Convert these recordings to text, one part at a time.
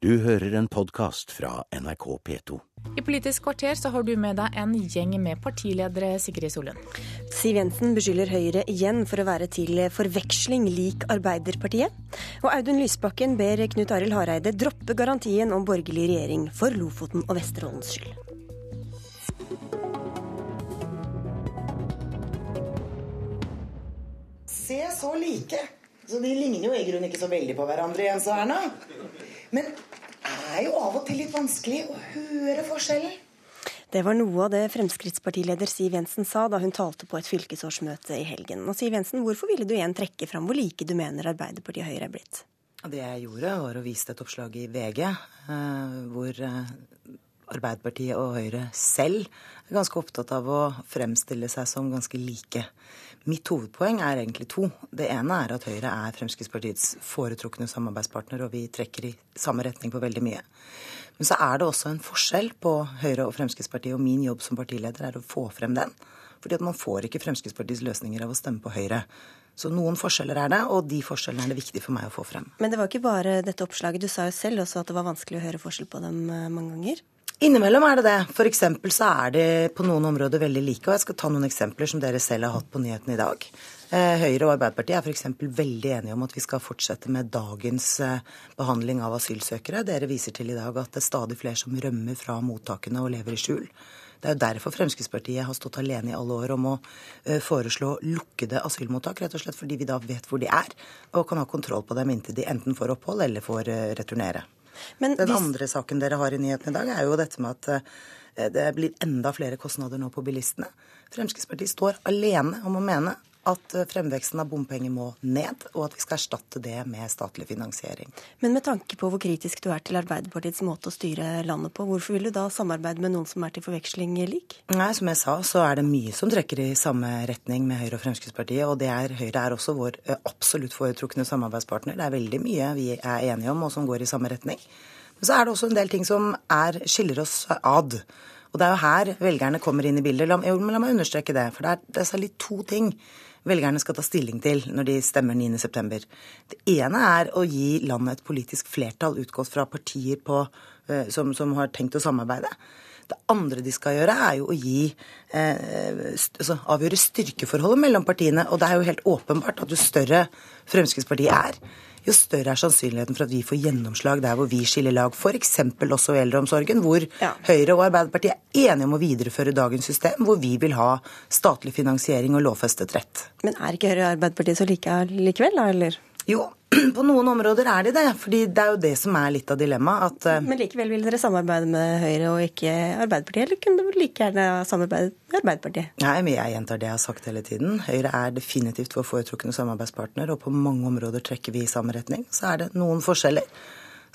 Du hører en podkast fra NRK P2. I Politisk kvarter så har du med deg en gjeng med partiledere, Sigrid Solund. Siv Jensen beskylder Høyre igjen for å være til forveksling lik Arbeiderpartiet. Og Audun Lysbakken ber Knut Arild Hareide droppe garantien om borgerlig regjering for Lofoten og Vesterålens skyld. Se så like. Så de ligner jo i grunnen ikke så veldig på hverandre, Jens og Erna. Men det er jo av og til litt vanskelig å høre forskjellen. Det var noe av det Fremskrittspartileder Siv Jensen sa da hun talte på et fylkesårsmøte i helgen. Og Siv Jensen, hvorfor ville du igjen trekke fram hvor like du mener Arbeiderpartiet og Høyre er blitt? Det jeg gjorde, var å vise et oppslag i VG eh, hvor eh, Arbeiderpartiet og Høyre selv er ganske opptatt av å fremstille seg som ganske like. Mitt hovedpoeng er egentlig to. Det ene er at Høyre er Fremskrittspartiets foretrukne samarbeidspartner, og vi trekker i samme retning på veldig mye. Men så er det også en forskjell på Høyre og Fremskrittspartiet, og min jobb som partileder er å få frem den. Fordi at man får ikke Fremskrittspartiets løsninger av å stemme på Høyre. Så noen forskjeller er det, og de forskjellene er det viktig for meg å få frem. Men det var ikke bare dette oppslaget. Du sa jo selv også at det var vanskelig å høre forskjell på dem eh, mange ganger. Innimellom er det det. Eksempel så er det på noen områder veldig like. Og jeg skal ta noen eksempler som dere selv har hatt på nyhetene i dag. Eh, Høyre og Arbeiderpartiet er f.eks. veldig enige om at vi skal fortsette med dagens eh, behandling av asylsøkere. Dere viser til i dag at det er stadig flere som rømmer fra mottakene og lever i skjul. Det er jo derfor Fremskrittspartiet har stått alene i alle år om å eh, foreslå lukkede asylmottak, rett og slett fordi vi da vet hvor de er, og kan ha kontroll på dem inntil de enten får opphold eller får returnere. Men Den hvis... andre saken dere har i nyhetene i dag, er jo dette med at det blir enda flere kostnader nå på bilistene. Fremskrittspartiet står alene om å mene at eh, fremveksten av bompenger må ned, og at vi skal erstatte det med statlig finansiering. Men med tanke på hvor kritisk du er til Arbeiderpartiets måte å styre landet på, hvorfor vil du da samarbeide med noen som er til forveksling lik? Nei, Som jeg sa, så er det mye som trekker i samme retning med Høyre og Fremskrittspartiet. Og det er, Høyre er også vår eh, absolutt foretrukne samarbeidspartner. Det er veldig mye vi er enige om, og som går i samme retning. Men så er det også en del ting som er, skiller oss ad. Og det er jo her velgerne kommer inn i bildet. La, la meg understreke det. For det er, det er særlig to ting velgerne skal ta stilling til når de stemmer 9.9. Det ene er å gi landet et politisk flertall utgått fra partier på, eh, som, som, har tenkt å samarbeide. Det andre de skal gjøre, er jo å gi, eh, altså avgjøre styrkeforholdet mellom partiene. Og det er jo helt åpenbart at jo større Fremskrittspartiet er, jo større er sannsynligheten for at vi får gjennomslag der hvor vi skiller lag, f.eks. også i eldreomsorgen, hvor ja. Høyre og Arbeiderpartiet er enige om å videreføre dagens system, hvor vi vil ha statlig finansiering og lovfestet rett. Men er ikke Høyre og Arbeiderpartiet så like likevel, da, eller? Jo, på noen områder er de det. fordi det er jo det som er litt av dilemmaet. Uh... Men likevel vil dere samarbeide med Høyre og ikke Arbeiderpartiet, eller kunne dere like gjerne samarbeide med Arbeiderpartiet? Nei, men jeg gjentar det jeg har sagt hele tiden. Høyre er definitivt vår foretrukne samarbeidspartner, og på mange områder trekker vi i samme retning. Så er det noen forskjeller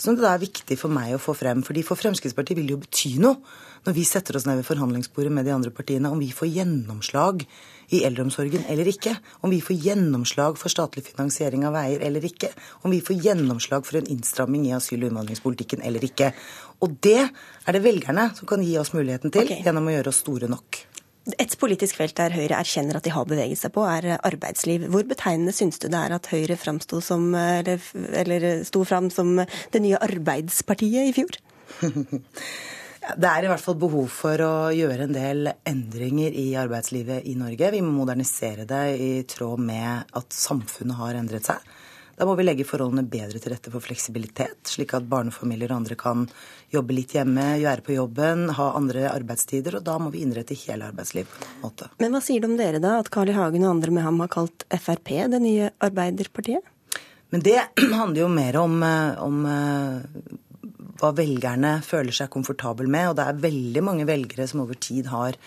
som det er viktig for meg å få frem. fordi For Fremskrittspartiet vil det jo bety noe når vi setter oss ned ved forhandlingsbordet med de andre partiene, om vi får gjennomslag i eldreomsorgen eller ikke, om vi får gjennomslag for statlig finansiering av veier eller ikke, om vi får gjennomslag for en innstramming i asyl- og innvandringspolitikken eller ikke. Og det er det velgerne som kan gi oss muligheten til okay. gjennom å gjøre oss store nok. Et politisk felt der Høyre erkjenner at de har beveget seg på, er arbeidsliv. Hvor betegnende syns du det er at Høyre framsto som, eller, eller sto fram som det nye Arbeidspartiet i fjor? Det er i hvert fall behov for å gjøre en del endringer i arbeidslivet i Norge. Vi må modernisere det i tråd med at samfunnet har endret seg. Da må vi legge forholdene bedre til rette for fleksibilitet, slik at barnefamilier og andre kan jobbe litt hjemme, gjøre på jobben, ha andre arbeidstider. Og da må vi innrette hele arbeidsliv på en måte. Men hva sier det om dere, da, at Carl I. Hagen og andre med ham har kalt Frp det nye Arbeiderpartiet? Men det handler jo mer om, eh, om eh, hva velgerne føler seg komfortabel med. Og det er veldig mange velgere som over tid har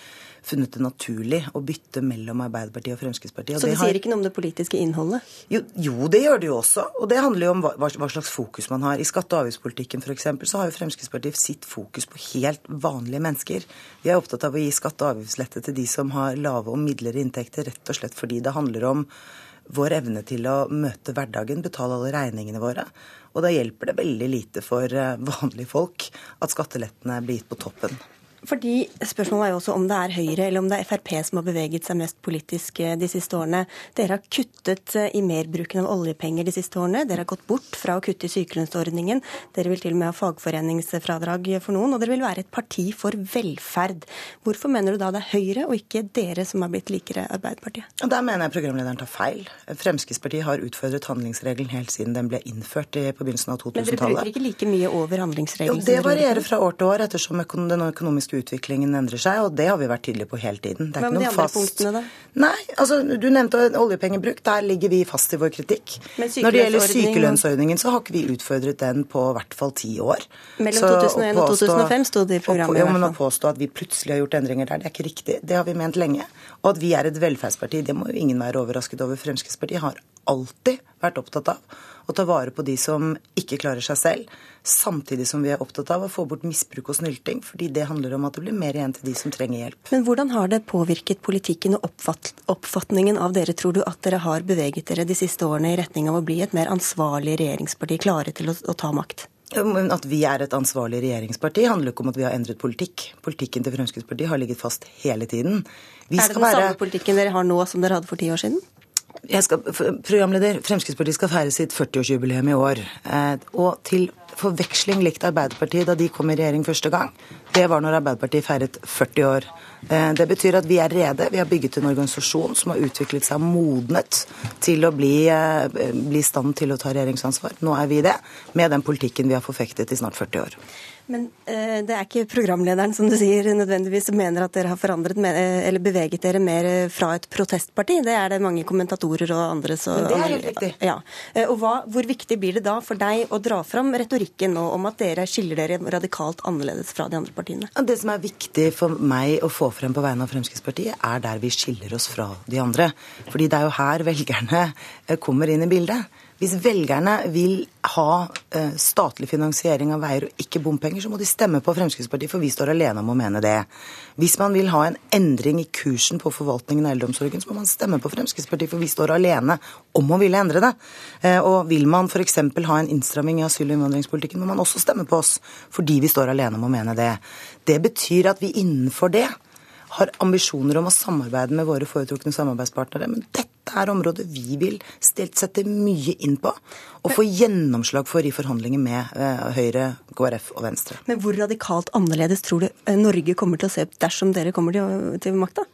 funnet det naturlig å bytte mellom Arbeiderpartiet og Fremskrittspartiet. Og så det, sier ikke noe om det politiske innholdet? Jo, jo, det gjør det jo også. Og det handler jo om hva, hva slags fokus man har. I skatte- og avgiftspolitikken f.eks. så har jo Fremskrittspartiet sitt fokus på helt vanlige mennesker. Vi er opptatt av å gi skatte- og avgiftslette til de som har lave og midlere inntekter, rett og slett fordi det handler om vår evne til å møte hverdagen, betale alle regningene våre. Og da hjelper det veldig lite for eh, vanlige folk at skattelettene blir gitt på toppen. Fordi Spørsmålet er jo også om det er Høyre eller om det er Frp som har beveget seg mest politisk eh, de siste årene. Dere har kuttet eh, i merbruken av oljepenger de siste årene. Dere har gått bort fra å kutte i sykelønnsordningen. Dere vil til og med ha fagforeningsfradrag for noen. Og dere vil være et parti for velferd. Hvorfor mener du da det er Høyre og ikke dere som har blitt likere Arbeiderpartiet? Der mener jeg programlederen tar feil. Fremskrittspartiet har utfordret handlingsregelen helt siden den ble innført på begynnelsen av 2000-tallet. Men dere bruker ikke like mye over handlingsregelen? Jo, det varierer fra år til år ettersom den økonomiske utviklingen endrer seg, og det har vi vært tydelige på hele tiden. Hva med de andre fast... punktene, da? Nei, altså du nevnte oljepengebruk. Der ligger vi fast i vår kritikk. Når det gjelder sykelønnsordningen, så har ikke vi utfordret den på i hvert fall ti år. Mellom så 2001 og 2005 sto det i programmet. Ja, men å påstå at vi plutselig har gjort endringer der, det er ikke riktig. Det har vi ment lenge. Og at vi er et velferdsparti, det må jo ingen være overrasket over. Fremskrittspartiet har alltid vært opptatt av å ta vare på de som ikke klarer seg selv, samtidig som vi er opptatt av å få bort misbruk og snylting, fordi det handler om at det blir mer igjen til de som trenger hjelp. Men hvordan har det påvirket politikken og oppfatt, oppfatningen av dere, tror du, at dere har beveget dere de siste årene i retning av å bli et mer ansvarlig regjeringsparti, klare til å, å ta makt? At vi er et ansvarlig regjeringsparti, handler ikke om at vi har endret politikk. Politikken til Fremskrittspartiet har ligget fast hele tiden. Vi er det den være... samme politikken dere har nå som dere hadde for ti år siden? Skal, programleder, Fremskrittspartiet skal feire sitt 40-årsjubileum i år. Eh, og til forveksling likt Arbeiderpartiet da de kom i regjering første gang, det var når Arbeiderpartiet feiret 40 år. Eh, det betyr at vi er rede. Vi har bygget en organisasjon som har utviklet seg modnet til å bli, eh, i stand til å ta regjeringsansvar. Nå er vi det, med den politikken vi har forfektet i snart 40 år. Men eh, det er ikke programlederen som du sier nødvendigvis som mener at dere har forandret eh, eller beveget dere mer eh, fra et protestparti. Det er det mange kommentatorer og andre som Det er helt riktig. Ja. Og hva, Hvor viktig blir det da for deg å dra fram retorikken nå om at dere skiller dere radikalt annerledes fra de andre partiene? Det som er viktig for meg å få frem på vegne av Fremskrittspartiet, er der vi skiller oss fra de andre. Fordi det er jo her velgerne kommer inn i bildet. Hvis velgerne vil ha eh, statlig finansiering av veier og ikke bompenger, så må de stemme på Fremskrittspartiet, for vi står alene om å mene det. Hvis man vil ha en endring i kursen på forvaltningen av eldreomsorgen, så må man stemme på Fremskrittspartiet, for vi står alene om å ville endre det. Eh, og vil man f.eks. ha en innstramming i asyl- og innvandringspolitikken, må man også stemme på oss, fordi vi står alene om å mene det. Det betyr at vi innenfor det har ambisjoner om å samarbeide med våre foretrukne samarbeidspartnere. Men dette er området vi vil sette mye inn på og få gjennomslag for i forhandlinger med eh, Høyre, KrF og Venstre. Men hvor radikalt annerledes tror du eh, Norge kommer til å se ut dersom dere kommer til makta?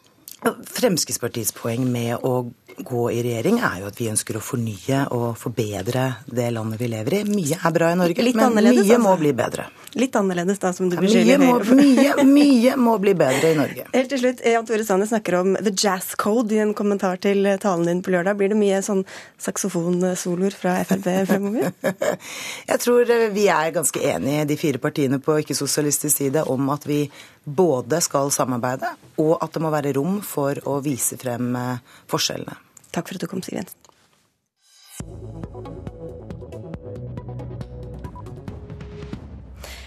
Fremskrittspartiets poeng med å gå i regjering, er jo at vi ønsker å fornye og forbedre det landet vi lever i. Mye er bra i Norge, Litt men mye altså. må bli bedre. Litt annerledes da, som du beskylder mye, må, mye, mye må bli bedre i Norge. Helt til slutt, Jan Tore Sanner snakker om the jazz code i en kommentar til talen din på lørdag. Blir det mye sånn saksofonsoloer fra Frp fremover? Jeg tror vi er ganske enige, de fire partiene på ikke-sosialistisk side, om at vi både skal samarbeide, og at det må være rom for å vise frem eh, forskjellene. Takk for at du kom, Siv Jensen.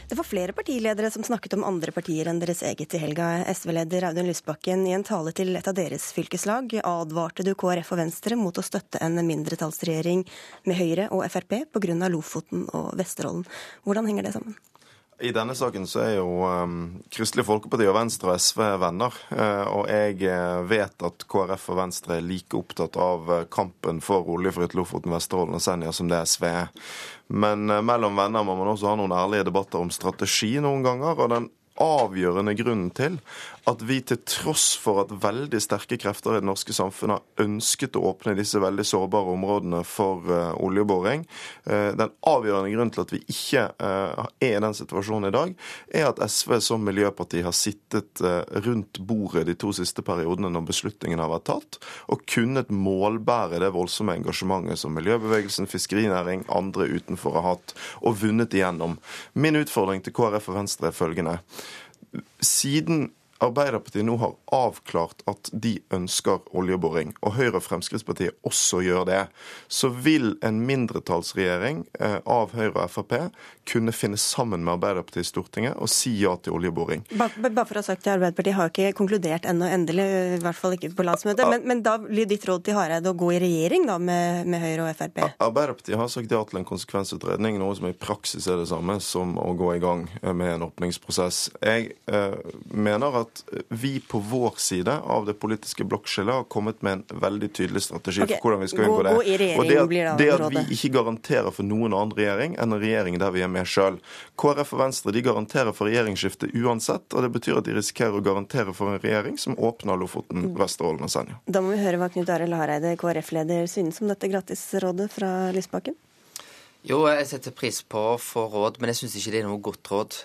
Det var flere partiledere som snakket om andre partier enn deres eget i helga. SV-leder Audun Lysbakken, i en tale til et av deres fylkeslag advarte du KrF og Venstre mot å støtte en mindretallsregjering med Høyre og Frp pga. Lofoten og Vesterålen. Hvordan henger det sammen? I denne saken så er jo um, Kristelig Folkeparti og Venstre og SV venner. Uh, og jeg eh, vet at KrF og Venstre er like opptatt av eh, kampen for oljefritt Lofoten, Vesterålen og Senja som det SV er. Men uh, mellom venner må man også ha noen ærlige debatter om strategi noen ganger. Og den avgjørende grunnen til at vi til tross for at veldig sterke krefter i det norske samfunnet har ønsket å åpne disse veldig sårbare områdene for uh, oljeboring, uh, den avgjørende grunnen til at vi ikke uh, er i den situasjonen i dag, er at SV som miljøparti har sittet rundt bordet de to siste periodene når beslutningen har vært tatt, og kunnet målbære det voldsomme engasjementet som miljøbevegelsen, fiskerinæring, andre utenfor har hatt, og vunnet igjennom. Min utfordring til KrF og Venstre er følgende. Siden Arbeiderpartiet nå har avklart at de ønsker oljeboring, og Høyre og Fremskrittspartiet også gjør det, så vil en mindretallsregjering eh, av Høyre og Frp kunne finne sammen med Arbeiderpartiet i Stortinget og si ja til oljeboring. Bare for å ha sagt det, Arbeiderpartiet har ikke konkludert ennå endelig, i hvert fall ikke på landsmøtet. Men, men, da blir ditt råd til Hareide å gå i regjering da med, med Høyre og Frp? Arbeiderpartiet har sagt ja til en konsekvensutredning, noe som i praksis er det samme som å gå i gang med en åpningsprosess. Jeg eh, mener at vi på vår side av det politiske blokkskillet har kommet med en veldig tydelig strategi okay. for hvordan vi skal unngå det. Og det at, det at vi ikke garanterer for noen annen regjering enn en regjering der vi er med med sjøl. KrF og Venstre de garanterer for regjeringsskifte uansett, og det betyr at de risikerer å garantere for en regjering som åpner Lofoten, Vesterålen og Senja. Da må vi høre hva Knut Arild Hareide, KrF-leder, synes om dette gratisrådet fra Lysbakken. Jo, jeg setter pris på å få råd, men jeg syns ikke det er noe godt råd.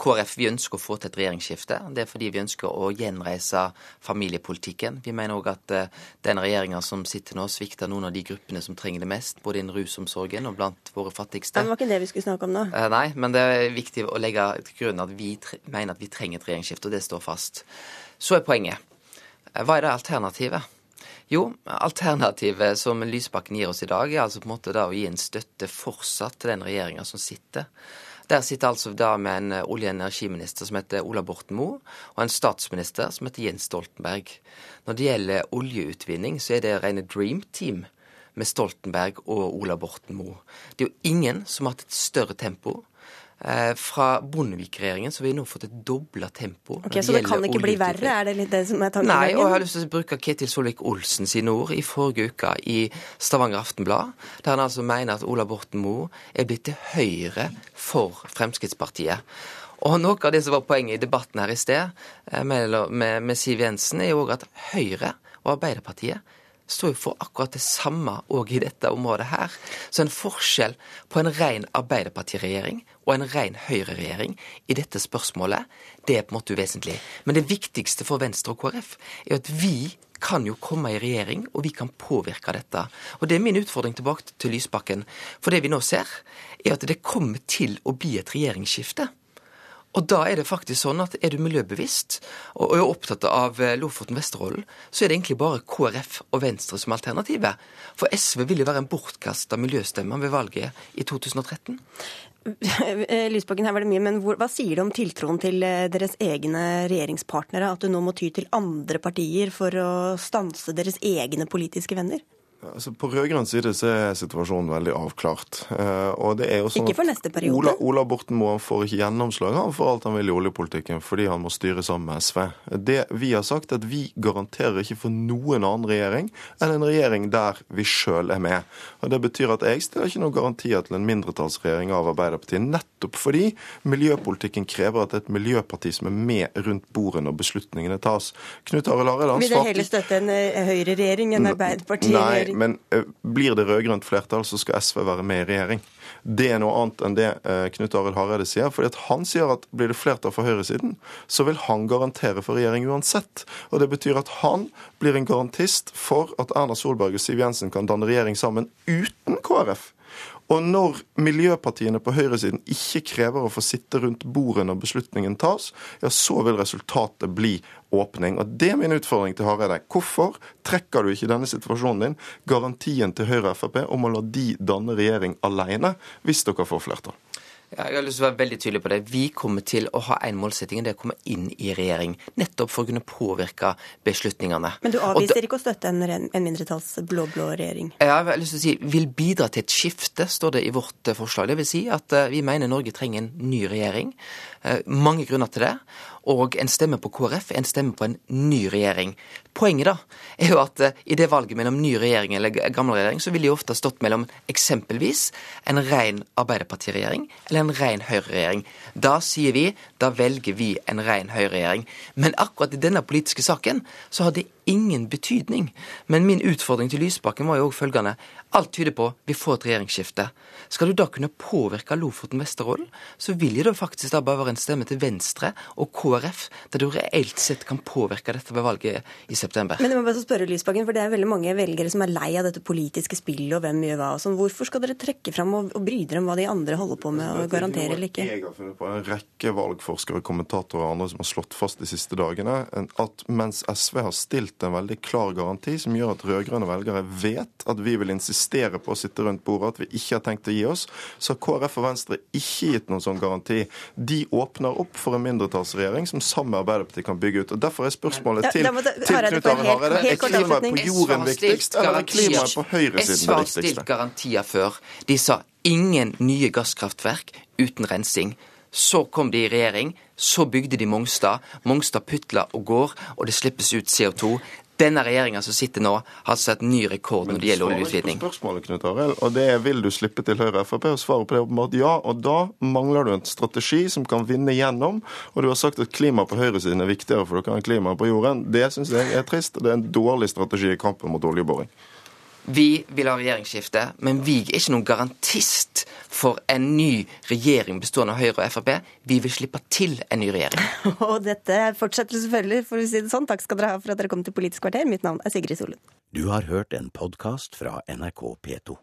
Eh, KrF vi ønsker å få til et regjeringsskifte. Det er fordi vi ønsker å gjenreise familiepolitikken. Vi mener òg at uh, den regjeringa som sitter nå, svikter noen av de gruppene som trenger det mest, både innen rusomsorgen og blant våre fattigste. Det var ikke det vi skulle snakke om nå. Uh, nei, men det er viktig å legge til grunn at vi mener at vi trenger et regjeringsskifte, og det står fast. Så er poenget. Uh, hva er det alternativet? Jo, alternativet som Lysbakken gir oss i dag, er altså på en måte da å gi en støtte fortsatt til den regjeringa som sitter. Der sitter altså da med en eh, olje- og energiminister som heter Ola Borten Moe, og en statsminister som heter Jens Stoltenberg. Når det gjelder oljeutvinning, så er det rene dream team med Stoltenberg og Ola Borten Moe. Det er jo ingen som har hatt et større tempo fra Bondevik-regjeringen så har vi nå fått et dobla tempo. Ok, Så det kan ikke bli verre? Er det litt det som er tanken? Nei, og jeg har lyst til å bruke Ketil Solvik-Olsen sine ord i forrige uke i Stavanger Aftenblad, der han altså mener at Ola Borten Moe er blitt til høyre for Fremskrittspartiet. Og noe av det som var poenget i debatten her i sted eh, med, med, med Siv Jensen, er jo òg at Høyre og Arbeiderpartiet står jo for akkurat det samme òg i dette området her. Så en forskjell på en ren Arbeiderpartiregjering og en ren Høyre-regjering i dette spørsmålet, det er på en måte uvesentlig. Men det viktigste for Venstre og KrF er at vi kan jo komme i regjering, og vi kan påvirke dette. Og Det er min utfordring tilbake til Lysbakken. For det vi nå ser, er at det kommer til å bli et regjeringsskifte. Og da er det faktisk sånn at er du miljøbevisst og er opptatt av eh, Lofoten-Vesterålen, så er det egentlig bare KrF og Venstre som alternativet. For SV vil jo være en bortkasta miljøstemme ved valget i 2013. Lysbakken, her var det mye, men hva sier det om tiltroen til eh, deres egne regjeringspartnere, at du nå må ty til andre partier for å stanse deres egne politiske venner? Altså, på rød-grønn side så er situasjonen veldig avklart. Og det jo sånn ikke for neste periode? Ola, Ola Borten Moe får ikke gjennomslag han for alt han vil i oljepolitikken fordi han må styre sammen med SV. Det vi har sagt, at vi garanterer ikke for noen annen regjering enn en regjering der vi sjøl er med. Og Det betyr at jeg stiller ikke noen garantier til en mindretallsregjering av Arbeiderpartiet, nettopp fordi miljøpolitikken krever at det er et miljøparti som er med rundt bordet når beslutningene tas. Knut Arild Hareide Vil dere heller støtte en eh, høyreregjering enn Arbeiderpartiet? regjering. Men eh, blir det rød-grønt flertall, så skal SV være med i regjering. Det er noe annet enn det eh, Knut Arild Hareide sier. fordi Han sier at blir det flertall for høyresiden, så vil han garantere for regjering uansett. Og Det betyr at han blir en garantist for at Erna Solberg og Siv Jensen kan danne regjering sammen uten KrF. Og når miljøpartiene på høyresiden ikke krever å få sitte rundt bordet når beslutningen tas, ja, så vil resultatet bli åpning. Og Det er min utfordring til Hareide. Hvorfor trekker du ikke i denne situasjonen din garantien til Høyre og Frp om å la de danne regjering alene, hvis dere får flertall? Ja, jeg har lyst til å være veldig tydelig på det. Vi kommer til å ha en målsetting, det er å komme inn i regjering. Nettopp for å kunne påvirke beslutningene. Men du avviser da, ikke å støtte en, en mindretalls blå-blå regjering? Jeg har lyst til å si vil bidra til et skifte, står det i vårt eh, forslag. Det vil si at uh, vi mener Norge trenger en ny regjering. Uh, mange grunner til det. Og en stemme på KrF er en stemme på en ny regjering. Poenget da er jo at uh, i det valget mellom ny regjering eller gammel regjering, så ville de ofte stått mellom eksempelvis en ren Arbeiderpartiregjering eller en ren Høyre-regjering. Da sier vi da velger vi en ren Høyre-regjering. Men akkurat i denne politiske saken så har det ingen betydning. Men min utfordring til Lysbakken var jo òg følgende. Alt tyder på vi får et regjeringsskifte. Skal du da kunne påvirke Lofoten Vesterålen, så vil jo det faktisk da bare være en stemme til Venstre og KrF, der du reelt sett kan påvirke dette ved valget i september. Men jeg må bare spørre Lysbakken, for det er veldig mange velgere som er lei av dette politiske spillet og hvem gjør hva og sånn. Hvorfor skal dere trekke fram og, og bry dere om hva de andre holder på med og garantere eller ikke? Jeg har funnet på en rekke valgforskere, kommentatorer og andre som har slått fast de siste dagene at mens SV har stilt en veldig klar garanti som gjør at rød-grønne velgere vet at vi vil insistere på å sitte rundt bordet, at vi ikke har tenkt å gi oss, så har KrF og Venstre ikke gitt noen sånn garanti. De åpner opp for en mindretallsregjering som sammen med Arbeiderpartiet kan bygge ut. Og Derfor er spørsmålet til, til Knut på Arild Hareide er klimaet på jorden viktigst, eller er klimaet på høyresiden det har stilt garantier før. De sa ingen nye gasskraftverk uten rensing. Så kom de i regjering, så bygde de Mongstad. Mongstad putler og går, og det slippes ut CO2. Denne regjeringa som sitter nå, har satt ny rekord når det gjelder oljeutvinning. Men du svarer ikke på spørsmålet, Knut Arild, og det er vil du slippe til Høyre og Frp? Og svaret på det er åpenbart ja. Og da mangler du en strategi som kan vinne gjennom. Og du har sagt at klima på høyresiden er viktigere for dere enn klima på jorden. Det syns jeg er trist. og Det er en dårlig strategi i kampen mot oljeboring. Vi vil ha regjeringsskifte, men vi er ikke noen garantist for en ny regjering bestående av Høyre og Frp. Vi vil slippe til en ny regjering. Og dette fortsetter selvfølgelig, for å si det sånn. Takk skal dere ha for at dere kom til Politisk kvarter. Mitt navn er Sigrid Solund. Du har hørt en podkast fra NRK P2.